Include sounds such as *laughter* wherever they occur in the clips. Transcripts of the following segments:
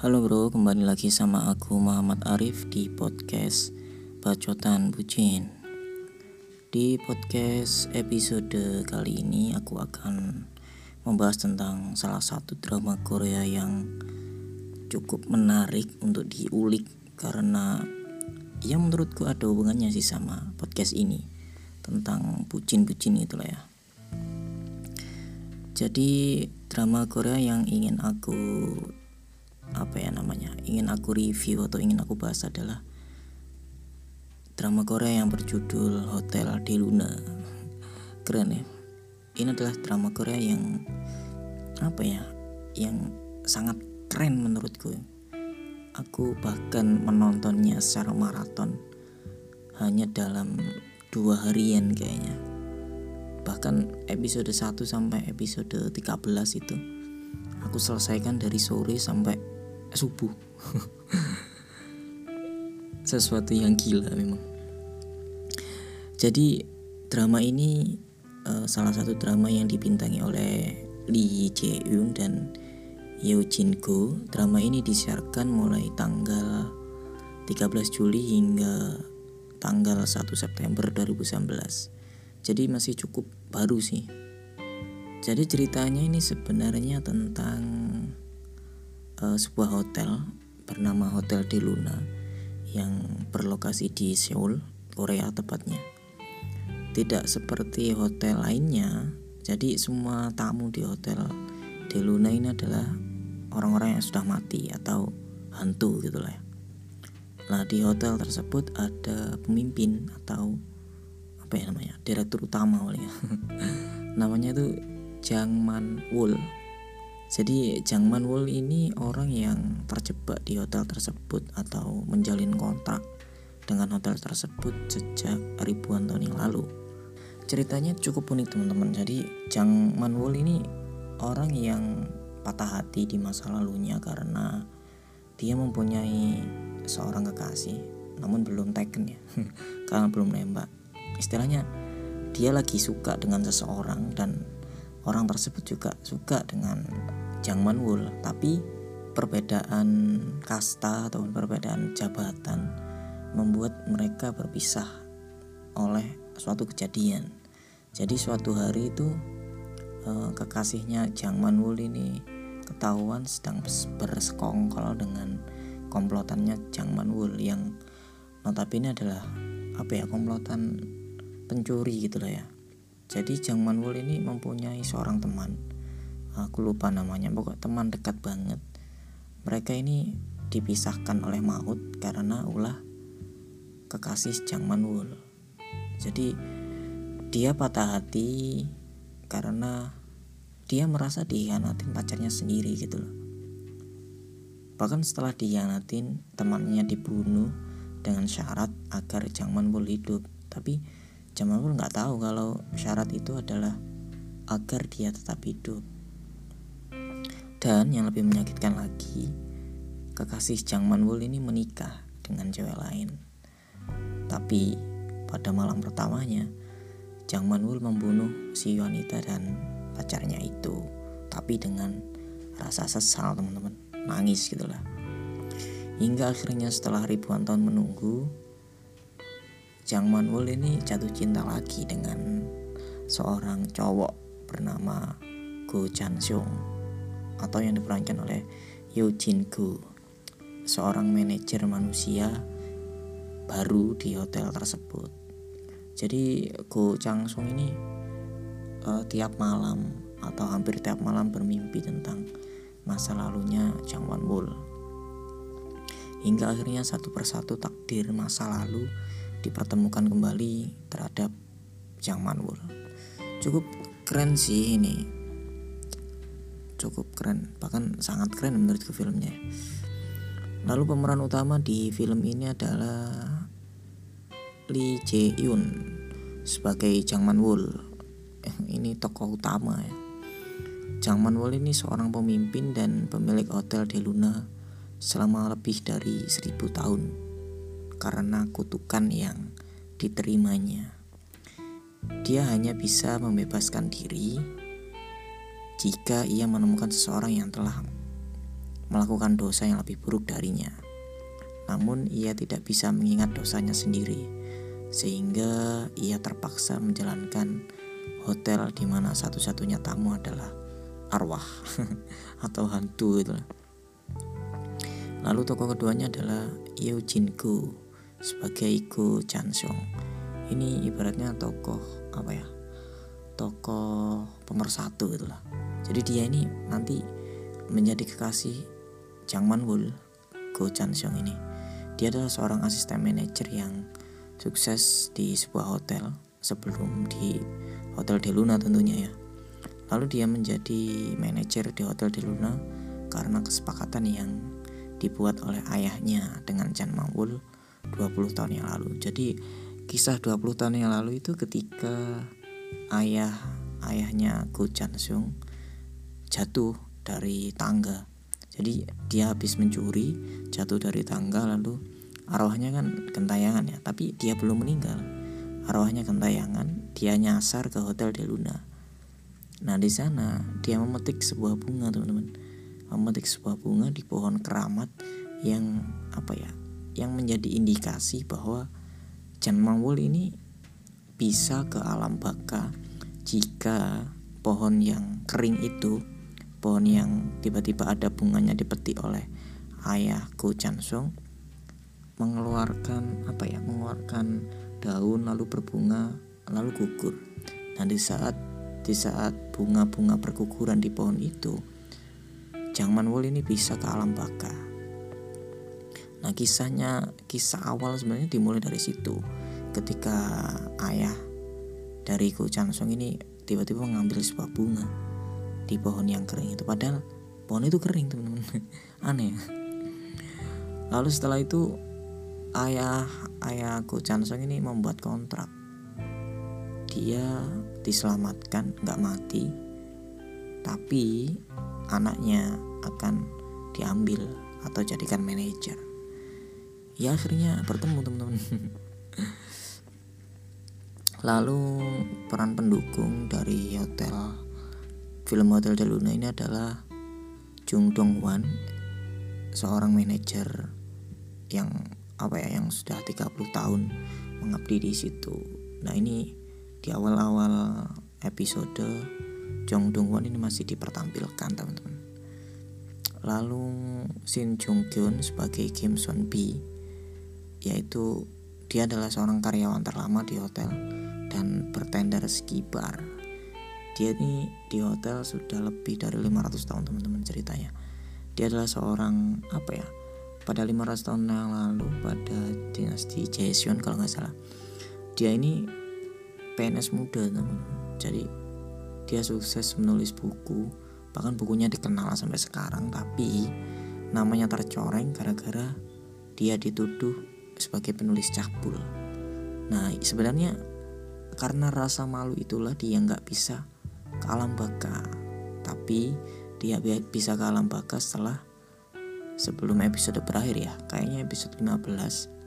Halo bro, kembali lagi sama aku Muhammad Arif di podcast Bacotan Bucin. Di podcast episode kali ini aku akan membahas tentang salah satu drama Korea yang cukup menarik untuk diulik Karena ya menurutku ada hubungannya sih sama podcast ini Tentang bucin-bucin itulah ya. Jadi drama Korea yang ingin aku apa ya namanya ingin aku review atau ingin aku bahas adalah drama Korea yang berjudul Hotel de Luna. *laughs* Keren ya. Ini adalah drama Korea yang apa ya yang sangat keren menurutku. Aku bahkan menontonnya secara maraton hanya dalam dua harian kayaknya. Bahkan episode 1 sampai episode 13 itu aku selesaikan dari sore sampai subuh. Sesuatu yang gila memang. Jadi drama ini uh, salah satu drama yang dibintangi oleh Lee Jae Yoon dan Yeo Jin Go. Drama ini disiarkan mulai tanggal 13 Juli hingga tanggal 1 September 2019 jadi masih cukup baru sih. Jadi ceritanya ini sebenarnya tentang uh, sebuah hotel bernama Hotel de Luna yang berlokasi di Seoul, Korea tepatnya. Tidak seperti hotel lainnya, jadi semua tamu di Hotel de Luna ini adalah orang-orang yang sudah mati atau hantu gitu lah ya. Nah di hotel tersebut ada pemimpin atau apa ya namanya direktur utama ya. *laughs* namanya itu Jang Man Wol jadi Jang Manwol ini orang yang terjebak di hotel tersebut atau menjalin kontrak dengan hotel tersebut sejak ribuan tahun yang lalu. Ceritanya cukup unik teman-teman. Jadi Jang Manwol ini orang yang patah hati di masa lalunya karena dia mempunyai seorang kekasih namun belum taken ya *laughs* karena belum nembak istilahnya dia lagi suka dengan seseorang dan orang tersebut juga suka dengan Jang Manwul tapi perbedaan kasta atau perbedaan jabatan membuat mereka berpisah oleh suatu kejadian. Jadi suatu hari itu eh, kekasihnya Jang Manwul ini ketahuan sedang bersekongkol dengan komplotannya Jang Manwul yang notabene adalah apa ya komplotan pencuri gitu lah ya. Jadi Jang Manwul ini mempunyai seorang teman aku lupa namanya pokok teman dekat banget. Mereka ini dipisahkan oleh maut karena ulah kekasih Jang Manwul jadi dia patah hati karena dia merasa dihianatin pacarnya sendiri gitu loh. Bahkan setelah dihianatin temannya dibunuh dengan syarat agar Jang Manwul hidup. Tapi Jang Manwul nggak tahu kalau syarat itu adalah agar dia tetap hidup dan yang lebih menyakitkan lagi, kekasih Jang Manwul ini menikah dengan cewek lain. Tapi pada malam pertamanya, Jang Manwul membunuh si wanita dan pacarnya itu. Tapi dengan rasa sesal teman-teman, nangis gitulah. Hingga akhirnya setelah ribuan tahun menunggu, Jang Manwul ini jatuh cinta lagi dengan seorang cowok bernama Go Chan Seong atau yang diperankan oleh Yoo Jin Gu, seorang manajer manusia baru di hotel tersebut. Jadi Go Chang Sung ini uh, tiap malam atau hampir tiap malam bermimpi tentang masa lalunya Jang Wan Wol. Hingga akhirnya satu persatu takdir masa lalu dipertemukan kembali terhadap Jang Man Wol. Cukup keren sih ini cukup keren bahkan sangat keren menurutku filmnya. Lalu pemeran utama di film ini adalah Lee Jae Yoon sebagai Jang Man Wol *laughs* ini tokoh utama ya. Jang Man Wol ini seorang pemimpin dan pemilik hotel di Luna selama lebih dari seribu tahun karena kutukan yang diterimanya. Dia hanya bisa membebaskan diri jika ia menemukan seseorang yang telah melakukan dosa yang lebih buruk darinya. Namun ia tidak bisa mengingat dosanya sendiri, sehingga ia terpaksa menjalankan hotel di mana satu-satunya tamu adalah arwah *laughs* atau hantu itu. Lalu tokoh keduanya adalah Jin Gu sebagai Go Chan Song. Ini ibaratnya tokoh apa ya? Tokoh pemersatu itulah. Jadi dia ini nanti menjadi kekasih Jang Man Wul Go Chan Song ini. Dia adalah seorang asisten manajer yang sukses di sebuah hotel sebelum di Hotel De Luna tentunya ya. Lalu dia menjadi manajer di Hotel De Luna karena kesepakatan yang dibuat oleh ayahnya dengan Chan Mangwul 20 tahun yang lalu. Jadi kisah 20 tahun yang lalu itu ketika ayah ayahnya Go Chan Sung jatuh dari tangga. Jadi dia habis mencuri, jatuh dari tangga lalu arwahnya kan kentayangan ya, tapi dia belum meninggal. Arwahnya kentayangan, dia nyasar ke Hotel De Luna. Nah, di sana dia memetik sebuah bunga, teman-teman memetik sebuah bunga di pohon keramat yang apa ya yang menjadi indikasi bahwa Jan Mangwul ini bisa ke alam baka jika pohon yang kering itu pohon yang tiba-tiba ada bunganya dipetik oleh ayah Go Song mengeluarkan apa ya mengeluarkan daun lalu berbunga lalu gugur dan di saat di saat bunga-bunga berguguran di pohon itu Jang Manwul ini bisa ke alam baka. Nah kisahnya kisah awal sebenarnya dimulai dari situ. Ketika ayah dari Ko Song ini tiba-tiba mengambil sebuah bunga di pohon yang kering itu. Padahal pohon itu kering teman-teman. *laughs* Aneh. Lalu setelah itu ayah ayah Ko Song ini membuat kontrak. Dia diselamatkan nggak mati, tapi anaknya akan diambil atau jadikan manajer ya akhirnya bertemu teman-teman *laughs* lalu peran pendukung dari hotel film Hotel de Luna ini adalah Jung Dong Wan seorang manajer yang apa ya yang sudah 30 tahun mengabdi di situ nah ini di awal-awal episode Jung Dong Wan ini masih dipertampilkan teman-teman Lalu Shin Jung Kyun sebagai Kim Son Bi yaitu dia adalah seorang karyawan terlama di hotel dan bertender ski bar. Dia ini di hotel sudah lebih dari 500 tahun teman-teman ceritanya. Dia adalah seorang apa ya? Pada 500 tahun yang lalu pada dinasti Joseon kalau nggak salah. Dia ini PNS muda teman. Jadi dia sukses menulis buku bahkan bukunya dikenal sampai sekarang tapi namanya tercoreng gara-gara dia dituduh sebagai penulis cabul nah sebenarnya karena rasa malu itulah dia nggak bisa ke alam baka tapi dia bisa ke alam baka setelah sebelum episode berakhir ya kayaknya episode 15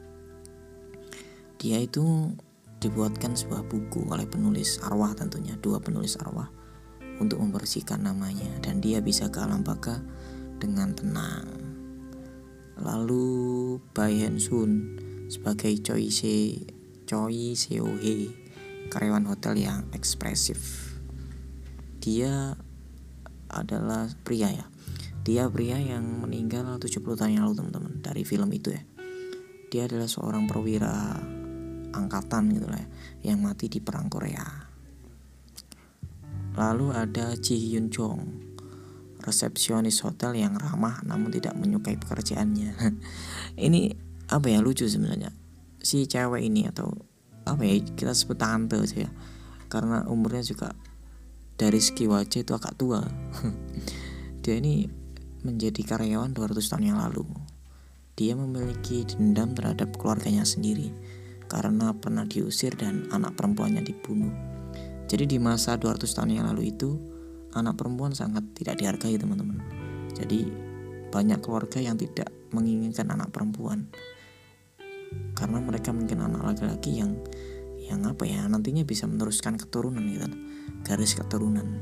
dia itu dibuatkan sebuah buku oleh penulis arwah tentunya dua penulis arwah untuk membersihkan namanya dan dia bisa ke alam baka dengan tenang. Lalu Bai Hen Sun sebagai Choi Se Choi Seo Hee karyawan hotel yang ekspresif. Dia adalah pria ya. Dia pria yang meninggal 70 tahun yang lalu teman-teman dari film itu ya. Dia adalah seorang perwira angkatan gitu lah ya, yang mati di perang Korea. Lalu ada Ji Hyun Jong, resepsionis hotel yang ramah namun tidak menyukai pekerjaannya. *laughs* ini apa ya lucu sebenarnya. Si cewek ini atau apa ya kita sebut tante aja ya. Karena umurnya juga dari segi wajah itu agak tua. *laughs* Dia ini menjadi karyawan 200 tahun yang lalu. Dia memiliki dendam terhadap keluarganya sendiri karena pernah diusir dan anak perempuannya dibunuh. Jadi di masa 200 tahun yang lalu itu anak perempuan sangat tidak dihargai teman-teman. Jadi banyak keluarga yang tidak menginginkan anak perempuan karena mereka mungkin anak laki-laki yang yang apa ya nantinya bisa meneruskan keturunan gitu garis keturunan.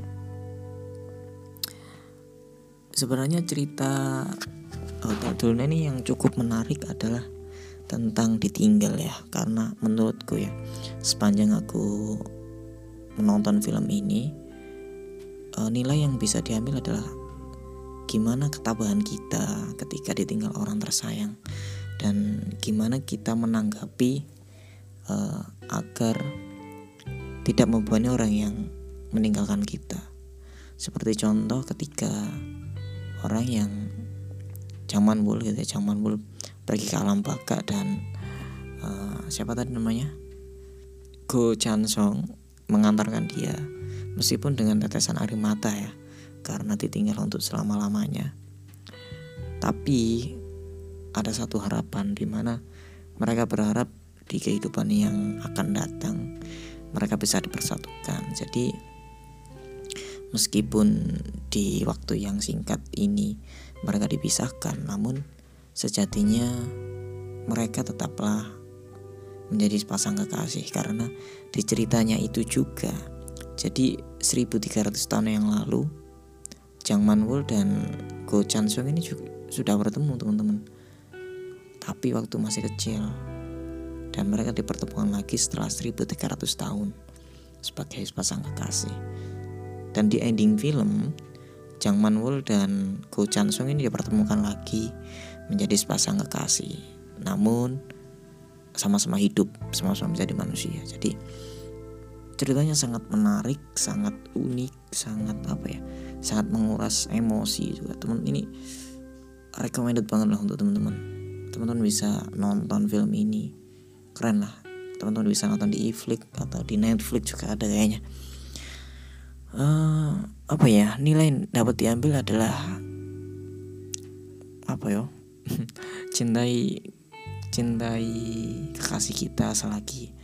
Sebenarnya cerita Hotel Deluna ini yang cukup menarik adalah tentang ditinggal ya. Karena menurutku ya sepanjang aku menonton film ini uh, nilai yang bisa diambil adalah gimana ketabahan kita ketika ditinggal orang tersayang. Dan gimana kita menanggapi uh, agar tidak membebani orang yang meninggalkan kita. Seperti contoh ketika orang yang zaman bul gitu ya zaman bul pergi ke alam baka dan uh, siapa tadi namanya? Go Chan Song mengantarkan dia meskipun dengan tetesan air mata ya karena ditinggal untuk selama-lamanya. Tapi ada satu harapan di mana mereka berharap di kehidupan yang akan datang mereka bisa dipersatukan jadi meskipun di waktu yang singkat ini mereka dipisahkan namun Sejatinya mereka tetaplah menjadi sepasang kekasih karena di ceritanya itu juga. Jadi 1300 tahun yang lalu Jang Manwol dan Go Chan Sung ini juga sudah bertemu teman-teman. Tapi waktu masih kecil dan mereka dipertemukan lagi setelah 1300 tahun sebagai sepasang kekasih. Dan di ending film Jang Manwol dan Go Chan Sung ini dipertemukan lagi menjadi sepasang kekasih. Namun sama-sama hidup sama-sama menjadi manusia. Jadi ceritanya sangat menarik sangat unik sangat apa ya sangat menguras emosi juga. Teman ini recommended banget lah untuk teman-teman teman-teman bisa nonton film ini keren lah. Teman-teman bisa nonton di Iflix atau di Netflix juga ada kayaknya. Uh, apa ya nilai dapat diambil adalah apa ya *laughs* cintai cintai kekasih kita selagi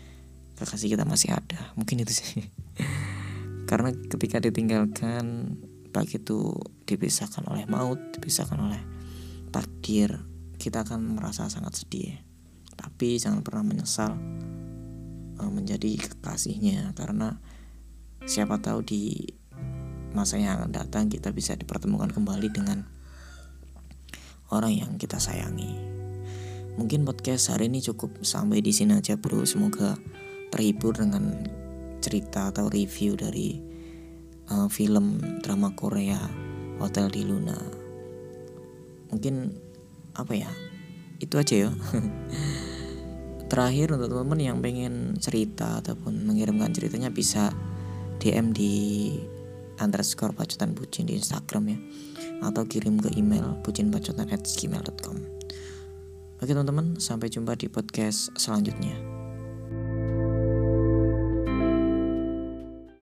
kekasih kita masih ada. Mungkin itu sih. *laughs* Karena ketika ditinggalkan baik itu dipisahkan oleh maut dipisahkan oleh takdir kita akan merasa sangat sedih tapi jangan pernah menyesal e, menjadi kekasihnya karena siapa tahu di masa yang akan datang kita bisa dipertemukan kembali dengan orang yang kita sayangi. Mungkin podcast hari ini cukup sampai di sini aja bro. Semoga terhibur dengan cerita atau review dari uh, film drama Korea Hotel di Luna. Mungkin apa ya? Itu aja ya. *laughs* Terakhir untuk teman-teman yang pengen cerita ataupun mengirimkan ceritanya bisa DM di underscore pacutan bucin di Instagram ya atau kirim ke email bucinbacotan@gmail.com. Oke teman-teman, sampai jumpa di podcast selanjutnya.